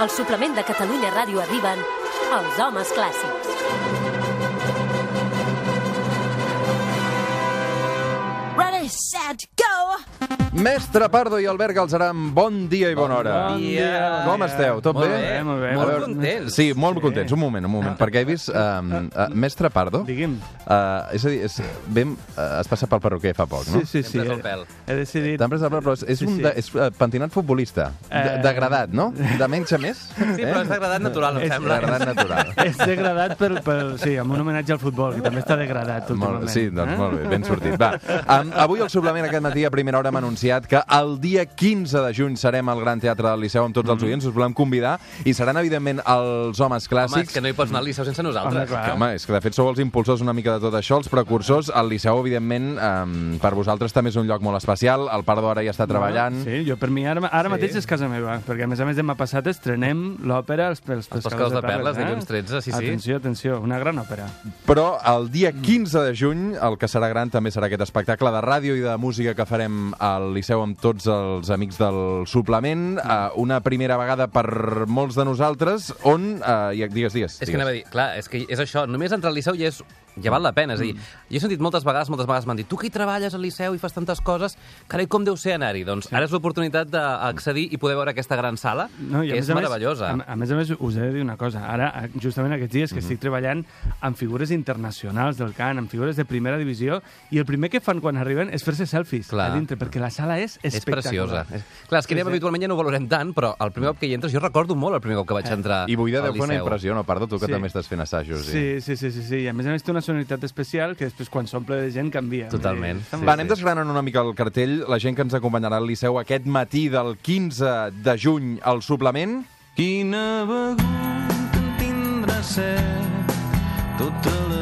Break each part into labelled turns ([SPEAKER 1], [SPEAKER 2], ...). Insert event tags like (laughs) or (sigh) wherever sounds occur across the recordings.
[SPEAKER 1] Al suplement de Catalunya Ràdio arriben els homes clàssics.
[SPEAKER 2] Ready, set!
[SPEAKER 3] Mestre Pardo i Albert Galzeran, bon dia i bona hora.
[SPEAKER 4] Bon dia.
[SPEAKER 3] Com esteu? Tot
[SPEAKER 4] Molt
[SPEAKER 3] bé?
[SPEAKER 4] bé, molt bé. Molt contents.
[SPEAKER 3] Sí, molt contents. Un moment, un moment. Perquè he vist... Um, uh, Mestre Pardo...
[SPEAKER 5] Digui'm.
[SPEAKER 3] Uh, és a dir, és, vam, uh, has passat pel perruquer fa poc, no?
[SPEAKER 5] Sí, sí, sí.
[SPEAKER 4] Hem pres el pèl.
[SPEAKER 5] He decidit...
[SPEAKER 3] T'han pres el pèl, però és, és
[SPEAKER 5] Sí,
[SPEAKER 3] un
[SPEAKER 5] sí.
[SPEAKER 3] de, és, uh, pentinat futbolista. De,
[SPEAKER 5] Eh.
[SPEAKER 3] degradat, no? De menys a més?
[SPEAKER 4] Sí, però és degradat natural, em
[SPEAKER 5] És
[SPEAKER 4] sembla.
[SPEAKER 3] Degradat natural. (laughs)
[SPEAKER 5] És degradat per, per, sí, amb un homenatge al futbol, que també està degradat últimament.
[SPEAKER 3] Molt, sí, doncs
[SPEAKER 5] eh?
[SPEAKER 3] molt bé, ben sortit. Va, um, avui al suplement aquest matí a primera hora hem anunciat que el dia 15 de juny serem al Gran Teatre del Liceu amb tots els oients, us volem convidar i seran evidentment els homes
[SPEAKER 4] Home, és
[SPEAKER 3] clàssics.
[SPEAKER 4] que no hi pots anar al Liceu sense
[SPEAKER 5] Home,
[SPEAKER 4] nosaltres.
[SPEAKER 5] clar.
[SPEAKER 3] Que, home, és que de fet sou els impulsors una mica de tot això, els precursors. El Liceu, evidentment, um, per vosaltres també és un lloc molt especial. El Pardo ara ja està treballant.
[SPEAKER 5] Sí, jo per mi ara, ara
[SPEAKER 4] Sí.
[SPEAKER 5] mateix és casa meva, perquè a més a més demà passat estrenem l'òpera Els, els,
[SPEAKER 4] Pescadors de Perles, dilluns 13, sí, sí.
[SPEAKER 5] Atenció, atenció, una gran òpera.
[SPEAKER 3] Però el dia 15 de juny, el que serà gran també serà aquest espectacle de ràdio i de música que farem al Liceu amb tots els amics del suplement. Uh, una primera vegada per molts de nosaltres, on... Uh, ja, digues, digues.
[SPEAKER 4] És que anava a dir, clar, és que és això, només entrar al Liceu ja és ja val la pena, és a dir, jo he sentit moltes vegades, moltes vegades m'han dit, tu que hi treballes al Liceu i fas tantes coses, carai, com deu ser anar-hi? Doncs ara és l'oportunitat d'accedir i poder veure aquesta gran sala,
[SPEAKER 5] No,
[SPEAKER 4] que
[SPEAKER 5] més
[SPEAKER 4] és
[SPEAKER 5] a més-
[SPEAKER 4] meravellosa.
[SPEAKER 5] A, a més a més, us he de dir una cosa. Ara, justament aquests dies que
[SPEAKER 4] Mhm.
[SPEAKER 5] estic treballant amb figures internacionals del cant, amb figures de primera divisió, i el primer que fan quan arriben és fer-se selfies
[SPEAKER 4] Clar.
[SPEAKER 5] a dintre, perquè la sala és
[SPEAKER 4] És
[SPEAKER 5] espectacular.
[SPEAKER 4] preciosa. És... Clar, és que anem
[SPEAKER 5] Sí, sí.
[SPEAKER 4] habitualment ja no ho valorem tant, però el primer cop que hi entres, jo recordo molt el primer cop que vaig entrar
[SPEAKER 3] I
[SPEAKER 4] al
[SPEAKER 3] deu fer una impressió, no? Pardo, tu que
[SPEAKER 5] Sí.
[SPEAKER 3] també estàs fent assajos.
[SPEAKER 5] Sí, sí, sí, sí, sí. I a més a més té una sonoritat especial que després quan s'omple de gent canvia.
[SPEAKER 4] Totalment.
[SPEAKER 5] Està
[SPEAKER 4] Sí,
[SPEAKER 3] Va, anem desgranant una mica el cartell. La gent que ens acompanyarà al Liceu aquest matí del 15 de juny al suplement.
[SPEAKER 6] Quina beguda tindrà set tota la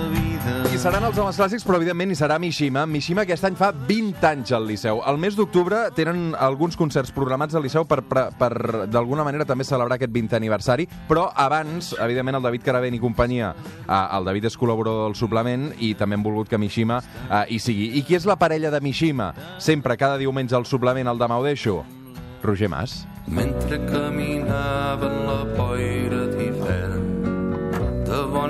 [SPEAKER 3] seran els homes clàssics, però evidentment hi serà Mishima. Mishima aquest any fa 20 anys al Liceu. Al mes d'octubre tenen alguns concerts programats al Liceu per, per, per d'alguna manera també celebrar aquest 20è aniversari, però abans, evidentment, el David Caravent i companyia, eh, el David és col·laborador del suplement i també hem volgut que Mishima eh, hi sigui. I qui és la parella de Mishima? Sempre, cada diumenge al suplement, el demà ho deixo. Roger Mas.
[SPEAKER 6] Mentre caminaven la boira d'hivern de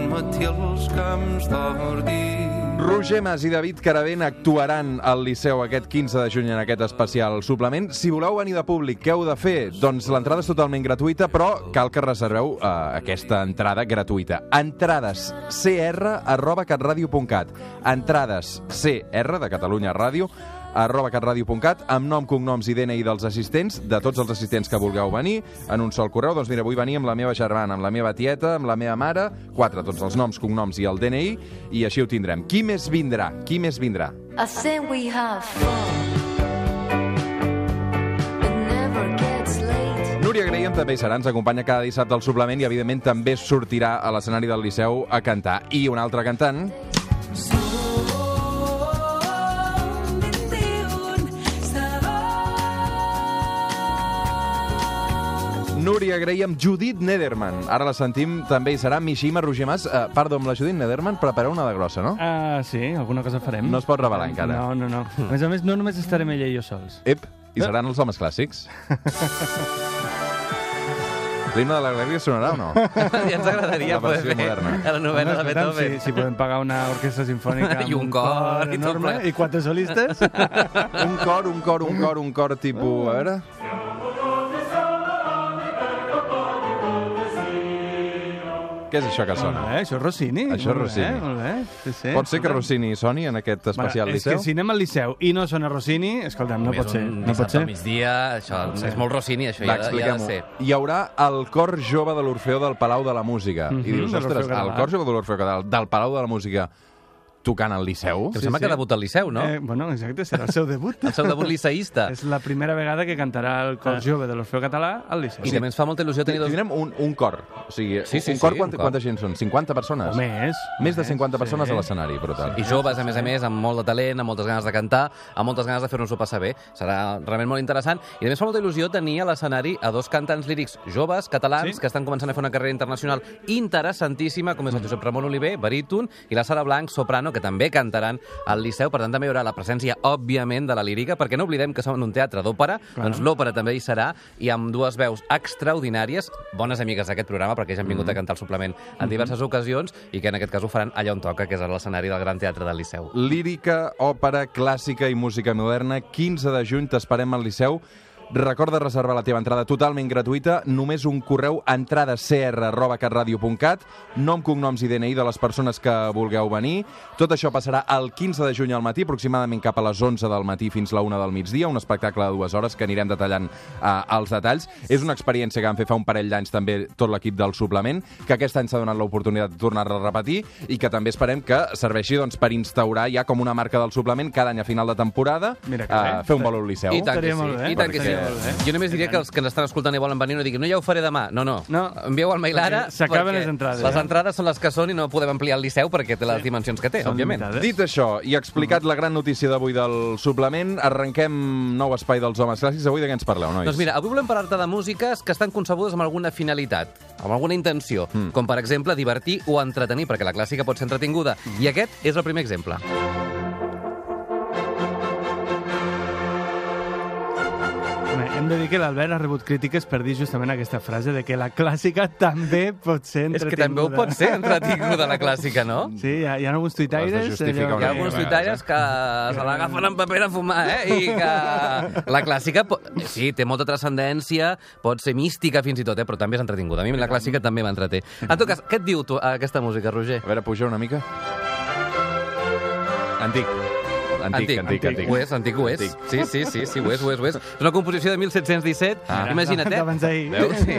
[SPEAKER 6] bon matí als camps d'Ordí.
[SPEAKER 3] Roger Mas i David Caravent actuaran al Liceu aquest 15 de juny en aquest especial suplement. Si voleu venir de públic, què heu de fer? Doncs l'entrada és totalment gratuïta, però cal que reserveu eh, aquesta entrada gratuïta. Entrades cr arroba catradio.cat Entrades cr de Catalunya Ràdio arroba catradio.cat amb nom, cognoms i DNI dels assistents, de tots els assistents que vulgueu venir, en un sol correu. Doncs mira, vull venir amb la meva germana, amb la meva tieta, amb la meva mare, quatre, tots els noms, cognoms i el DNI, i així ho tindrem. Qui més vindrà? Qui més vindrà?
[SPEAKER 7] I we have fun.
[SPEAKER 3] Núria Graham també hi serà, ens acompanya cada dissabte al suplement i, evidentment, també sortirà a l'escenari del Liceu a cantar. I un altre cantant, Núria Graham, Judit Nederman. Ara la sentim, també hi serà Mishima Roger Mas. Uh, perdó, amb la Judit Nederman prepareu una de grossa, no?
[SPEAKER 5] Ah, sí, alguna cosa farem.
[SPEAKER 3] No es pot revelar encara.
[SPEAKER 5] No, no, no. A més a més, no només estarem ella i jo sols.
[SPEAKER 3] Ep, i seran els homes clàssics. L'himne de l'alegria sonarà o no?
[SPEAKER 4] ja ens agradaria
[SPEAKER 3] La
[SPEAKER 4] poder fer
[SPEAKER 3] moderna.
[SPEAKER 4] a la novel·la de
[SPEAKER 5] Home, escolta'm,
[SPEAKER 4] Beethoven.
[SPEAKER 5] Si, si podem pagar una orquestra sinfònica
[SPEAKER 4] I
[SPEAKER 5] amb
[SPEAKER 4] un cor i tot
[SPEAKER 5] enorme,
[SPEAKER 4] plegat.
[SPEAKER 5] i quatre solistes...
[SPEAKER 3] un cor, un cor, un cor, un cor tipus... A veure... Què és això que sona?
[SPEAKER 5] Eh, això és Rossini.
[SPEAKER 3] Això és
[SPEAKER 5] Molt
[SPEAKER 3] Rossini.
[SPEAKER 5] Bé, molt bé. Sí, sí.
[SPEAKER 3] Pot ser que Rossini soni en aquest especial
[SPEAKER 5] Bueno, és
[SPEAKER 3] Liceu?
[SPEAKER 5] que si anem al Liceu i no sona Rossini, escolta'm, no
[SPEAKER 4] Més
[SPEAKER 5] pot ser.
[SPEAKER 4] un
[SPEAKER 5] No pot ser.
[SPEAKER 4] migdia, això és molt Rossini, això
[SPEAKER 3] Va,
[SPEAKER 4] ja, ja ha de ser.
[SPEAKER 3] Hi haurà el cor jove de l'Orfeo del Palau de la Música.
[SPEAKER 5] Mhm,
[SPEAKER 3] I dius,
[SPEAKER 5] de
[SPEAKER 3] ostres, el cor jove de l'Orfeo Català, del Palau de la Música, tocant al Liceu?
[SPEAKER 4] Que em sembla
[SPEAKER 5] sí.
[SPEAKER 4] que debuta al Liceu, no?
[SPEAKER 5] Eh, bueno, exacte, serà el seu debut. (laughs)
[SPEAKER 4] El seu debut liceísta.
[SPEAKER 5] És la primera vegada que cantarà el cor jove de l'Orfeo Català al Liceu.
[SPEAKER 4] I també ens fa molta il·lusió tenir dos...
[SPEAKER 3] Tindrem un, un cor. O sigui,
[SPEAKER 4] Sí, sí,
[SPEAKER 3] un cor,
[SPEAKER 4] sí,
[SPEAKER 3] quanta,
[SPEAKER 4] un cor.
[SPEAKER 3] quanta gent són? 50 persones?
[SPEAKER 5] O més.
[SPEAKER 3] Més de 50 persones
[SPEAKER 5] sí.
[SPEAKER 3] a l'escenari, brutal.
[SPEAKER 4] I joves, a més a més, amb molt de talent, amb moltes ganes de cantar, amb moltes ganes de fer-nos-ho passar bé. Serà realment molt interessant. I a més fa molta il·lusió tenir a l'escenari a dos cantants lírics joves, catalans,
[SPEAKER 5] Sí.
[SPEAKER 4] que estan començant a fer una carrera internacional interessantíssima, com és el Josep Ramon Oliver, baríton, i la Sara Blanc, soprano, piano, que també cantaran al Liceu, per tant també hi haurà la presència, òbviament, de la lírica, perquè no oblidem que som en un teatre d'òpera, doncs l'òpera també hi serà, i amb dues veus extraordinàries, bones amigues d'aquest programa, perquè ja han vingut a cantar el suplement en diverses ocasions, i que en aquest cas ho faran allà on toca, que és a l'escenari del Gran Teatre del Liceu.
[SPEAKER 3] Lírica, òpera, clàssica i música moderna. 15 de juny t'esperem al Liceu. Recorda reservar la teva entrada totalment gratuïta, només un correu entradacr.catradio.cat, nom, cognoms i DNI de les persones que vulgueu venir. Tot això passarà el 15 de juny al matí, aproximadament cap a les 11 del matí fins la 1 del migdia, un espectacle de dues hores que anirem detallant eh, els detalls. És una experiència que vam fer fa un parell d'anys també tot l'equip del suplement, que aquest any s'ha donat l'oportunitat de tornar-la a repetir i que també esperem que serveixi doncs, per instaurar ja com una marca del suplement cada any a final de temporada
[SPEAKER 5] Mira que
[SPEAKER 3] eh, fer un al Liceu.
[SPEAKER 4] I tant que sí, i tant que sí.
[SPEAKER 5] Bé.
[SPEAKER 4] Jo només diria que els que ens estan escoltant i volen venir no diguin, no, ja ho faré demà. No, no.
[SPEAKER 5] No.
[SPEAKER 4] Envieu el mail ara.
[SPEAKER 5] S'acaben les entrades,
[SPEAKER 4] Les
[SPEAKER 5] eh?
[SPEAKER 4] entrades són les que són i no podem ampliar el Liceu perquè té les dimensions que té,
[SPEAKER 5] Són
[SPEAKER 4] òbviament.
[SPEAKER 5] limitades.
[SPEAKER 3] Dit això, i explicat la gran notícia d'avui del suplement, arrenquem nou espai dels homes clàssics. Avui de què ens parleu, nois?
[SPEAKER 4] Doncs mira, avui volem parlar-te de músiques que estan concebudes amb alguna finalitat, amb alguna intenció, mm. com per exemple divertir o entretenir, perquè la clàssica pot ser entretinguda. I aquest és el primer exemple.
[SPEAKER 5] Hem de dir que l'Albert ha rebut crítiques per dir justament aquesta frase de que la clàssica també pot ser
[SPEAKER 4] És
[SPEAKER 5] entretinguda.
[SPEAKER 4] que també ho pot ser entretinguda, la clàssica, no?
[SPEAKER 5] Sí, hi ha, hi ha alguns tuitaires... Allò
[SPEAKER 4] Hi ha alguns tuitaires que se l'agafen en paper a fumar, eh? I que la clàssica, po- sí, té molta transcendència, pot ser mística fins i tot, eh? però també és entretinguda. A mi la clàssica també m'entreté. En tot cas, què et diu tu, aquesta música, Roger?
[SPEAKER 3] A veure, puja una mica. Antic. Antic, antic, antic.
[SPEAKER 4] Ho és, antic ho és.
[SPEAKER 3] Antic.
[SPEAKER 4] Sí, sí, sí, sí, ho és, ho és, ho és. És una composició de 1717.
[SPEAKER 3] Ah.
[SPEAKER 4] Imagina't, eh?
[SPEAKER 5] D'abans d'ahir.
[SPEAKER 4] Veus? Sí.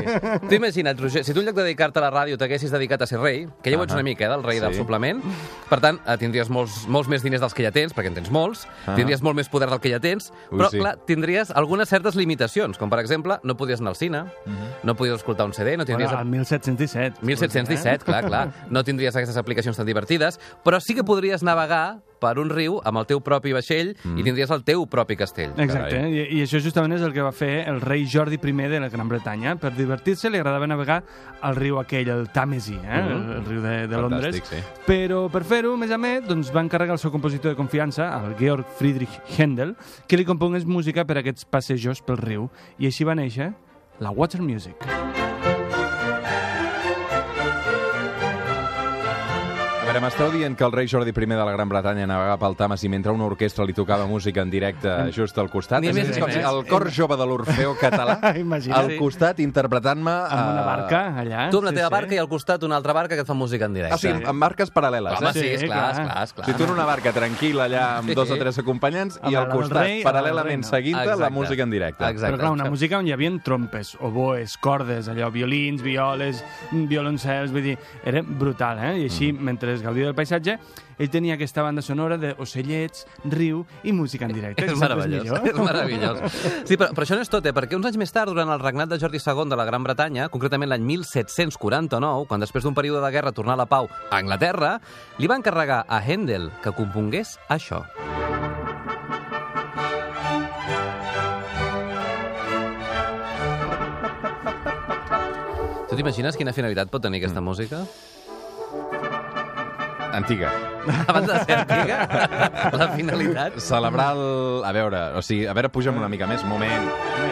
[SPEAKER 4] Tu imagina't, Roger, si tu en lloc de dedicar-te a la ràdio t'haguessis dedicat a ser rei, que ja ho ets una mica, eh, del rei
[SPEAKER 3] Sí.
[SPEAKER 4] del suplement, per tant, eh, tindries molts, molts més diners dels que ja tens, perquè en tens molts,
[SPEAKER 3] Ah.
[SPEAKER 4] tindries molt més poder del que ja tens,
[SPEAKER 3] Ui,
[SPEAKER 4] però,
[SPEAKER 3] sí.
[SPEAKER 4] clar, tindries algunes certes limitacions, com, per exemple, no podies anar al cine, no podies escoltar un CD, no tindries...
[SPEAKER 5] Bueno, al 1717.
[SPEAKER 4] 1717, clar, clar. No tindries aquestes aplicacions tan divertides, però sí que podries navegar per un riu amb el teu propi vaixell i tindries el teu propi castell.
[SPEAKER 5] Exacte,
[SPEAKER 3] Carai.
[SPEAKER 5] I, i això justament és el que va fer el rei Jordi I de la Gran Bretanya. Per divertir-se li agradava navegar al riu aquell, el Tàmesi, eh? el, el riu de, de Londres.
[SPEAKER 3] Fantàstic, sí.
[SPEAKER 5] Però per fer-ho, més a més, doncs, va encarregar el seu compositor de confiança, el Georg Friedrich Händel, que li compongués música per a aquests passejos pel riu. I així va néixer la Water Music.
[SPEAKER 3] A veure, m'esteu dient que el rei Jordi I de la Gran Bretanya navegava pel Tàmesi mentre una orquestra li tocava música en directe just al costat?
[SPEAKER 4] Ni
[SPEAKER 3] És,
[SPEAKER 4] més
[SPEAKER 3] és
[SPEAKER 4] ni
[SPEAKER 3] com si el cor jove de l'Orfeo català (laughs)
[SPEAKER 5] Imagina't.
[SPEAKER 3] al costat interpretant-me...
[SPEAKER 5] Amb una
[SPEAKER 3] eh,
[SPEAKER 5] barca, allà.
[SPEAKER 4] Tu amb la teva
[SPEAKER 5] sí.
[SPEAKER 4] barca i al costat una altra barca que et fa música en directe.
[SPEAKER 3] O sigui, amb marques paral·leles,
[SPEAKER 4] Home,
[SPEAKER 3] eh?
[SPEAKER 4] sí, esclar,
[SPEAKER 5] clar.
[SPEAKER 4] esclar, esclar.
[SPEAKER 3] Si tu en una barca tranquil·la allà amb dos o tres acompanyants i al costat, paral·lelament seguint-te, la música en directe.
[SPEAKER 4] Exacte.
[SPEAKER 5] Però clar, una música on hi havia trompes, oboes, cordes, allò, violins, violes, violoncels, vull dir, era brutal, eh? I així, mentre es gaudia del paisatge, ell tenia aquesta banda sonora d'ocellets, riu i música en directe.
[SPEAKER 4] És
[SPEAKER 5] sempre
[SPEAKER 4] meravellós, és meravellós. Sí, però, però això no és tot, eh? perquè uns anys més tard, durant el regnat de Jordi II de la Gran Bretanya, concretament l'any 1749, quan després d'un període de guerra tornà la pau a Anglaterra, li va encarregar a Händel que compongués això. Tu t'imagines quina finalitat pot tenir aquesta música?
[SPEAKER 3] Antiga.
[SPEAKER 4] Abans de ser antiga, la finalitat...
[SPEAKER 3] Celebrar el... A veure, o sigui, a veure, puja'm una mica més, moment.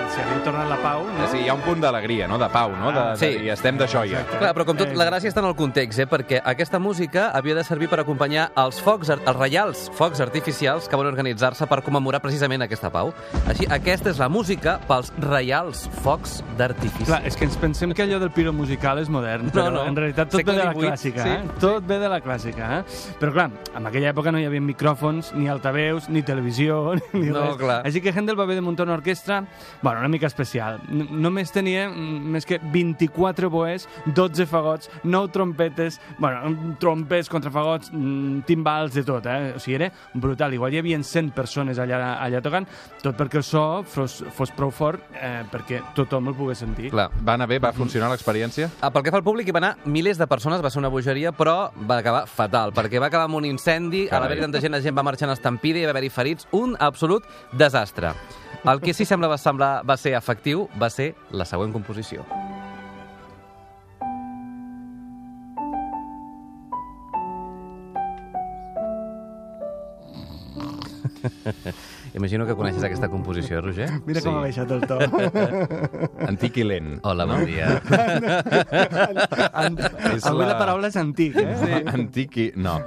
[SPEAKER 5] Si havia tornat la pau, no?
[SPEAKER 3] Sí, hi ha un punt d'alegria, no?, de pau, no? De,
[SPEAKER 4] Sí.
[SPEAKER 3] de, I estem de joia.
[SPEAKER 4] Clar, però com tot, la gràcia està en el context, eh? perquè aquesta música havia de servir per acompanyar els focs, els reials focs artificials que van organitzar-se per commemorar precisament aquesta pau. Així, aquesta és la música pels reials focs d'artifici.
[SPEAKER 5] Clar, és que ens pensem que allò del piro musical és modern,
[SPEAKER 4] No,
[SPEAKER 5] però
[SPEAKER 4] no.
[SPEAKER 5] en realitat tot
[SPEAKER 4] Segle
[SPEAKER 5] ve de la clàssica,
[SPEAKER 4] sí.
[SPEAKER 5] eh? Tot ve de la clàssica, eh? Però clar, en aquella època no hi havia micròfons, ni altaveus, ni televisió, (laughs) ni
[SPEAKER 4] No,
[SPEAKER 5] res.
[SPEAKER 4] clar.
[SPEAKER 5] Així que Händel va haver de muntar una orquestra, bueno, una mica especial. N només tenia mm, més que 24 boes, 12 fagots, 9 trompetes, bueno, trompes, contrafagots, mm, timbals, de tot, eh? O sigui, era brutal. Igual hi havia 100 persones allà, allà tocant, tot perquè el so fos, fos prou fort eh, perquè tothom el pogués sentir.
[SPEAKER 4] Clar.
[SPEAKER 3] Va anar bé? Va funcionar l'experiència?
[SPEAKER 4] Ah, Pel que fa al públic, hi va anar milers de persones, va ser una bogeria, però va acabar fatal, perquè va acabar amb un incendi,
[SPEAKER 3] Carai.
[SPEAKER 4] a l'haver-hi tanta gent, la gent va marxar en estampida i va haver-hi ferits. Un absolut desastre. El que sí sembla va, semblar, va ser efectiu va ser la següent composició. (laughs) Imagino que coneixes aquesta composició, Roger. (laughs)
[SPEAKER 5] Mira com
[SPEAKER 3] Sí.
[SPEAKER 5] ha baixat el to. (laughs)
[SPEAKER 3] Antic i lent.
[SPEAKER 4] Hola, bon dia. (laughs)
[SPEAKER 3] És
[SPEAKER 5] Avui
[SPEAKER 3] la-
[SPEAKER 5] la paraula és antic, eh?
[SPEAKER 3] Sí. Antic i... No.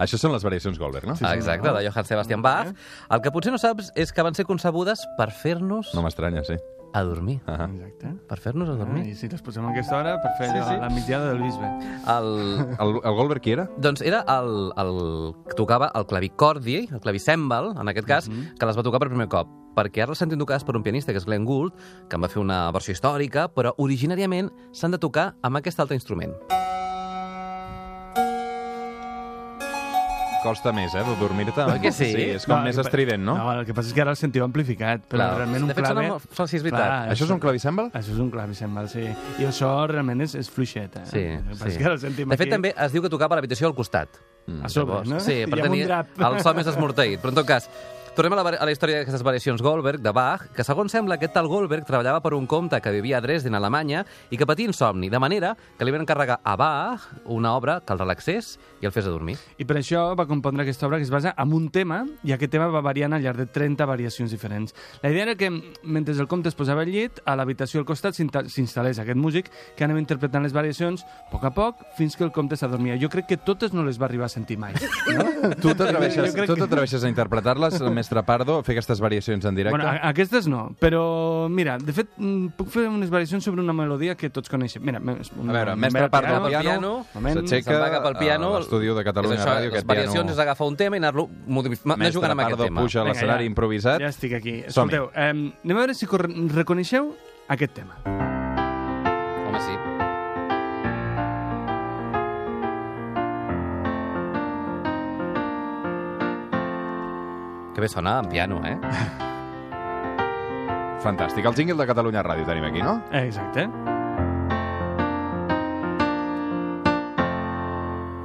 [SPEAKER 3] Això són les variacions Goldberg, no?
[SPEAKER 4] Ah, Exacte, de Johann Sebastian Bach. El que potser no saps és que van ser concebudes per fer-nos
[SPEAKER 3] No m'estranya, sí.
[SPEAKER 4] A dormir.
[SPEAKER 3] Ah.
[SPEAKER 5] Exacte.
[SPEAKER 4] Per fer-nos a
[SPEAKER 5] Ah,
[SPEAKER 4] dormir.
[SPEAKER 5] I si les posem a aquesta hora per fer allò, la migdiada del bisbe.
[SPEAKER 4] El,
[SPEAKER 3] El, el Goldberg qui era?
[SPEAKER 4] Doncs era el, el que tocava el clavicordi, el clavicèmbal, en aquest cas, que les va tocar per primer cop. Perquè ara les sentim tocades per un pianista, que és Glenn Gould, que en va fer una versió històrica, però originàriament s'han de tocar amb aquest altre instrument.
[SPEAKER 3] Costa més, eh, de dormir-te.
[SPEAKER 4] Oi que sí?
[SPEAKER 3] Sí, és com
[SPEAKER 5] No,
[SPEAKER 3] més estrident, no?
[SPEAKER 5] No, el que passa és que ara el sentiu amplificat, però
[SPEAKER 4] Clar.
[SPEAKER 5] realment un
[SPEAKER 4] De fet, sona
[SPEAKER 5] clave...
[SPEAKER 4] molt- sona- sí, és veritat.
[SPEAKER 3] Això és un clavicèmbal?
[SPEAKER 5] Això és un clavicèmbal, sí. I això realment és, és fluixet, eh?
[SPEAKER 4] Sí,
[SPEAKER 5] El que passa és
[SPEAKER 4] sí.
[SPEAKER 5] que ara el sentim
[SPEAKER 4] De fet,
[SPEAKER 5] aquí...
[SPEAKER 4] també es diu que tocava a l'habitació al costat.
[SPEAKER 5] A sobre, no?
[SPEAKER 4] Sí, (laughs) per tenir el so més esmorteït. Però en tot cas, tornem a la, a la història d'aquestes variacions Goldberg, de Bach, que segons sembla aquest tal Goldberg treballava per un comte que vivia a Dresden, Alemanya, i que patia insomni, de manera que li van encarregar a Bach una obra que el relaxés i el fes a dormir.
[SPEAKER 5] I per això va compondre aquesta obra que es basa en un tema, i aquest tema va variant al llarg de 30 variacions diferents. La idea era que, mentre el comte es posava al llit, a l'habitació al costat s'instal·lés aquest músic que anava interpretant les variacions a poc a poc fins que el comte s'adormia. Jo crec que totes no les va arribar a sentir mai. No?
[SPEAKER 3] Tu t'atreveixes
[SPEAKER 5] que-
[SPEAKER 3] a interpretar-les, (laughs) el mestre Pardo, fer aquestes variacions en directe?
[SPEAKER 5] Bueno, a- aquestes no, però mira, de fet, mm, puc fer unes variacions sobre una melodia que tots coneixem. Mira,
[SPEAKER 3] A veure, mestre Pardo al piano,
[SPEAKER 5] Moment.
[SPEAKER 3] s'aixeca
[SPEAKER 4] va cap al piano.
[SPEAKER 3] l'estudi de Catalunya
[SPEAKER 4] això,
[SPEAKER 3] Ràdio,
[SPEAKER 4] Les variacions
[SPEAKER 3] piano...
[SPEAKER 4] és agafar un tema i anar-lo anar
[SPEAKER 3] Mestre
[SPEAKER 4] jugant amb aquest
[SPEAKER 3] Pardo
[SPEAKER 4] tema.
[SPEAKER 3] puja a l'escenari
[SPEAKER 5] ja.
[SPEAKER 3] improvisat.
[SPEAKER 5] Ja estic aquí. Escolteu, eh, anem a veure si reconeixeu aquest tema.
[SPEAKER 4] Home, sí. Que bé sona en piano, eh? (laughs)
[SPEAKER 3] Fantàstic. El jingle de Catalunya Ràdio tenim aquí, no?
[SPEAKER 5] Exacte.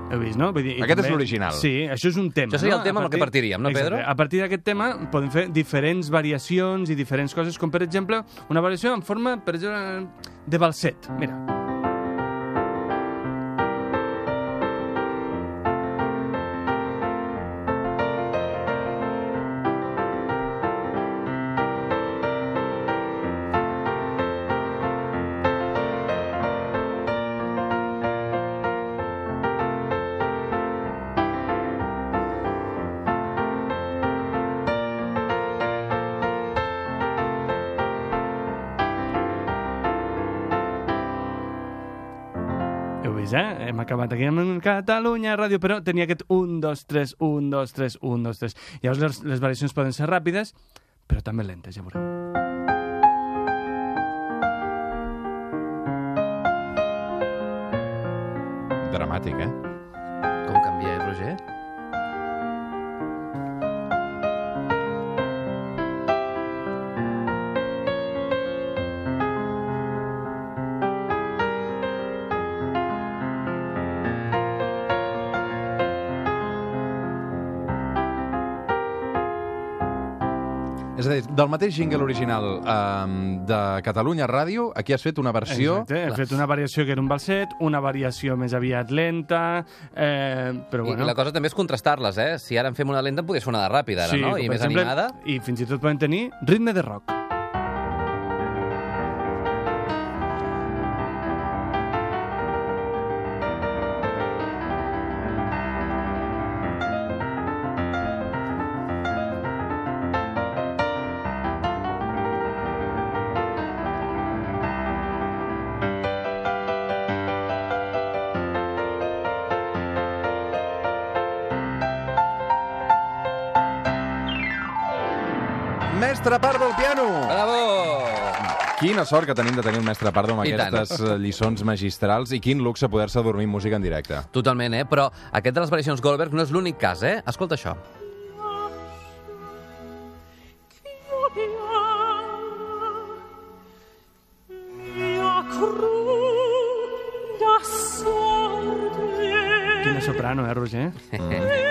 [SPEAKER 5] Heu vist, no? Vull dir,
[SPEAKER 3] Aquest és
[SPEAKER 5] també-
[SPEAKER 3] l'original.
[SPEAKER 5] Sí, això és un tema.
[SPEAKER 4] Això seria
[SPEAKER 5] no?
[SPEAKER 4] el tema
[SPEAKER 5] A
[SPEAKER 4] amb el que partiríem, no,
[SPEAKER 5] Exacte.
[SPEAKER 4] Pedro?
[SPEAKER 5] A partir d'aquest tema podem fer diferents variacions i diferents coses, com per exemple una variació en forma, per exemple, de balset. Mira. Vist, eh? Hem acabat aquí amb Catalunya Ràdio, però tenia aquest 1, 2, 3, 1, 2, 3, 1, 2, 3. Llavors les, les variacions poden ser ràpides, però també lentes, ja veurem.
[SPEAKER 3] Dramàtic, eh?
[SPEAKER 4] Com canvia, eh, Roger?
[SPEAKER 3] Del mateix jingle original um, de Catalunya Ràdio, aquí has fet una versió...
[SPEAKER 5] Exacte, he fet una variació que era un balset, una variació més aviat lenta, eh, però
[SPEAKER 4] I,
[SPEAKER 5] bueno...
[SPEAKER 4] I la cosa també és contrastar-les, eh? Si ara en fem una lenta, en podria ser una de ràpida, ara,
[SPEAKER 5] sí,
[SPEAKER 4] no? I
[SPEAKER 5] per
[SPEAKER 4] més
[SPEAKER 5] exemple,
[SPEAKER 4] animada.
[SPEAKER 5] I fins i tot poden tenir ritme de rock.
[SPEAKER 3] Mestre Pardo al piano!
[SPEAKER 4] Bravo!
[SPEAKER 3] Quina sort que tenim de tenir un mestre Pardo amb
[SPEAKER 4] I tant.
[SPEAKER 3] aquestes eh, lliçons magistrals i quin luxe poder-se dormir amb música en directe.
[SPEAKER 4] Totalment, eh? Però aquest de les variacions Goldberg no és l'únic cas, eh? Escolta això.
[SPEAKER 5] Quina soprano, eh, Roger? (laughs)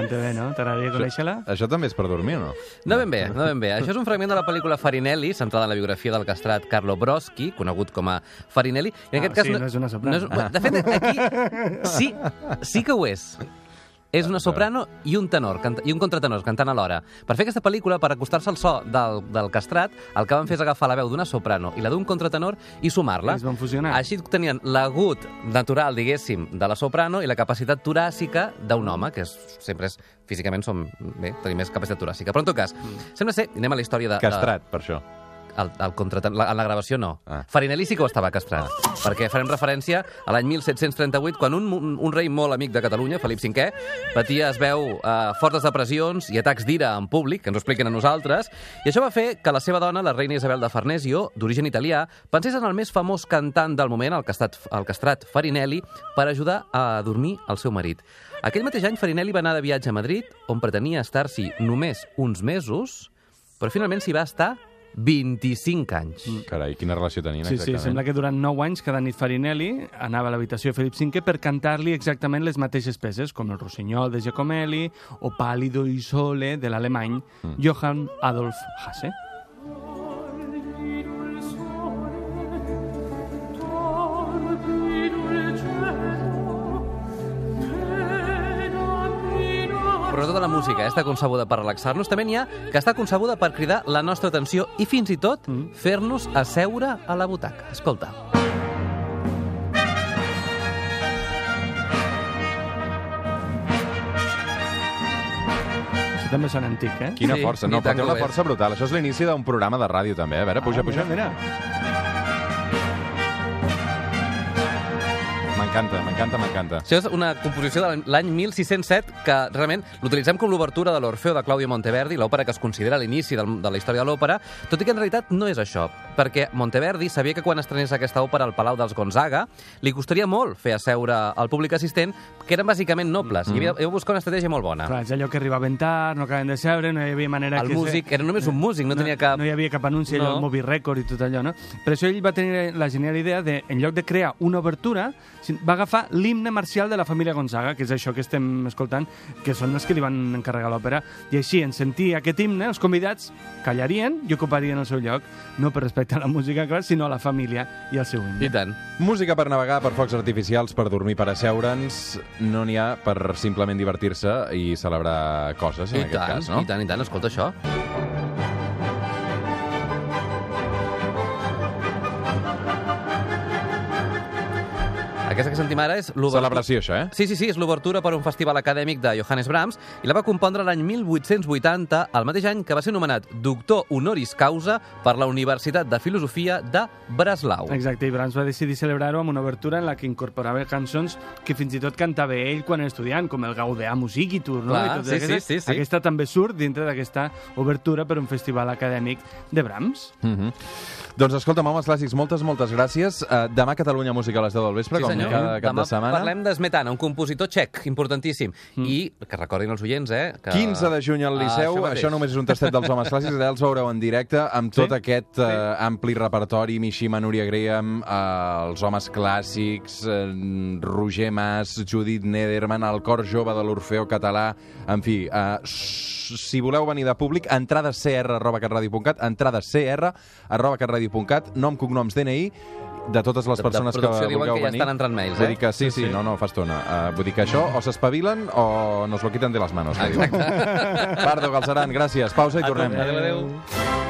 [SPEAKER 5] Canta bé, no? T'agradaria conèixer-la?
[SPEAKER 3] Això també és per dormir o no?
[SPEAKER 4] No ben bé, no ben bé. Això és un fragment de la pel·lícula Farinelli, centrada en la biografia del castrat Carlo Broschi, conegut com a Farinelli. I en
[SPEAKER 5] Ah,
[SPEAKER 4] aquest cas
[SPEAKER 5] sí, no és una soprano.
[SPEAKER 4] No és, de fet, aquí sí, sí que ho és. És una soprano i un tenor, canta, i un contratenor cantant alhora. Per fer aquesta pel·lícula, per acostar-se al so del, del castrat, el que van fer és agafar la veu d'una soprano i la d'un contratenor i sumar-la.
[SPEAKER 5] Es van fusionar.
[SPEAKER 4] Així tenien l'agut natural, diguéssim, de la soprano i la capacitat toràcica d'un home, que és, sempre és, físicament som, bé, tenim més capacitat toràcica. Però en tot cas,
[SPEAKER 5] Mm.
[SPEAKER 4] sembla ser, anem a la història de... de
[SPEAKER 3] Castrat, per això.
[SPEAKER 4] El, el contraten... la, en la gravació no.
[SPEAKER 3] Ah.
[SPEAKER 4] Farinelli sí que ho estava castrat, perquè farem referència a l'any 1738, quan un, un, un rei molt amic de Catalunya, Felip V, patia, es veu, eh, fortes depressions i atacs d'ira en públic, que ens ho expliquen a nosaltres, i això va fer que la seva dona, la reina Isabel de Farnesio, d'origen italià, pensés en el més famós cantant del moment, el castrat, el castrat Farinelli, per ajudar a dormir el seu marit. Aquell mateix any, Farinelli va anar de viatge a Madrid, on pretenia estar-s'hi només uns mesos, però finalment s'hi va estar 25 anys.
[SPEAKER 3] Carai, quina relació tenien
[SPEAKER 5] Sí, sí,
[SPEAKER 3] exactament.
[SPEAKER 5] sembla que durant 9 anys cada nit Farinelli anava a l'habitació de Felip V per cantar-li exactament les mateixes peces, com el Rossinyol de Giacomelli o Pàlido i Sole de l'alemany Johann Adolf Hasse.
[SPEAKER 4] Però tota la música eh, està concebuda per relaxar-nos. També n'hi ha que està concebuda per cridar la nostra atenció i fins i tot fer-nos asseure a la butaca. Escolta.
[SPEAKER 5] Això també sona antic, eh?
[SPEAKER 3] Quina
[SPEAKER 4] Sí,
[SPEAKER 3] força, no, però té una força brutal. Això és l'inici d'un programa de ràdio, també. A veure, puja,
[SPEAKER 5] Ah,
[SPEAKER 3] puja.
[SPEAKER 5] Mira, mira.
[SPEAKER 3] M'encanta, m'encanta, m'encanta.
[SPEAKER 4] Això és una composició de l'any 1607 que realment l'utilitzem com l'obertura de l'Orfeo de Claudio Monteverdi, l'òpera que es considera l'inici de la història de l'òpera, tot i que en realitat no és això, perquè Monteverdi sabia que quan estrenés aquesta òpera al Palau dels Gonzaga li costaria molt fer asseure al públic assistent, que eren bàsicament nobles, i havia, havia de buscar una estratègia molt bona.
[SPEAKER 5] Clar, és allò que arribaven tard, no acaben de seure, no hi havia manera
[SPEAKER 4] El
[SPEAKER 5] que...
[SPEAKER 4] músic era només un músic, no, tenia cap...
[SPEAKER 5] No hi havia cap anunci, allò,
[SPEAKER 4] No.
[SPEAKER 5] el Moby Record i tot allò, no? Per això ell va tenir la genial idea de, en lloc de crear una obertura, va agafar l'himne marcial de la família Gonzaga, que és això que estem escoltant, que són els que li van encarregar l'òpera, i així, en sentir aquest himne, els convidats callarien i ocuparien el seu lloc, no per respecte a la música, clar, sinó a la família i al seu himne.
[SPEAKER 4] I tant.
[SPEAKER 3] Música per navegar, per focs artificials, per dormir, per asseure'ns. No n'hi ha per simplement divertir-se i celebrar coses, en
[SPEAKER 4] I
[SPEAKER 3] aquest
[SPEAKER 4] tant,
[SPEAKER 3] cas, no?
[SPEAKER 4] i tant, i tant, escolta això. Aquesta que sentim ara és l'obertura...
[SPEAKER 3] Celebració, això, eh?
[SPEAKER 4] Sí, sí, sí, és l'obertura per a un festival acadèmic de Johannes Brahms i la va compondre l'any 1880, el mateix any que va ser nomenat doctor honoris causa per la Universitat de Filosofia de Breslau.
[SPEAKER 5] Exacte, i Brahms va decidir celebrar-ho amb una obertura en la que incorporava cançons que fins i tot cantava ell quan era estudiant, com el Gaudeamus Igitur, no?
[SPEAKER 4] Clar,
[SPEAKER 5] I totes
[SPEAKER 4] sí, sí, sí, sí.
[SPEAKER 5] Aquesta també surt dintre d'aquesta obertura per un festival acadèmic de Brahms.
[SPEAKER 3] Mm -hmm. Doncs escolta'm, homes clàssics, moltes, moltes gràcies. Uh, demà Catalunya Música a les 10 del vespre,
[SPEAKER 4] Sí,
[SPEAKER 3] com
[SPEAKER 4] senyor.
[SPEAKER 3] cada cap
[SPEAKER 4] Demà
[SPEAKER 3] de setmana.
[SPEAKER 4] parlem de Smetana, un compositor txec, importantíssim. Mm. I que recordin els oients, eh? Que...
[SPEAKER 3] 15 de juny al Liceu,
[SPEAKER 4] Ah,
[SPEAKER 3] això,
[SPEAKER 4] mateix.
[SPEAKER 3] només és un tastet dels homes clàssics, allà els veureu en directe amb tot
[SPEAKER 5] Sí?
[SPEAKER 3] aquest uh, ampli repertori, Mishima, Núria Graham, uh, els homes clàssics, uh, Roger Mas, Judit Nederman, el cor jove de l'Orfeo català, en fi, uh, si voleu venir de públic, entrades cr arroba catradio.cat, entrades cr arroba catradio.cat, nom, cognoms, DNI, de totes les
[SPEAKER 4] De- de
[SPEAKER 3] persones que
[SPEAKER 4] producció diuen
[SPEAKER 3] vulgueu
[SPEAKER 4] que ja
[SPEAKER 3] venir.
[SPEAKER 4] estan entrant mails,
[SPEAKER 3] Vull
[SPEAKER 4] eh?
[SPEAKER 3] dir que sí, sí, no, no, fa estona. Uh, vull dir que això o s'espavilen o nos lo quitan de les manos. que diuen. Pardo, Galceran, gràcies. Pausa i tornem.
[SPEAKER 4] Adéu, adéu.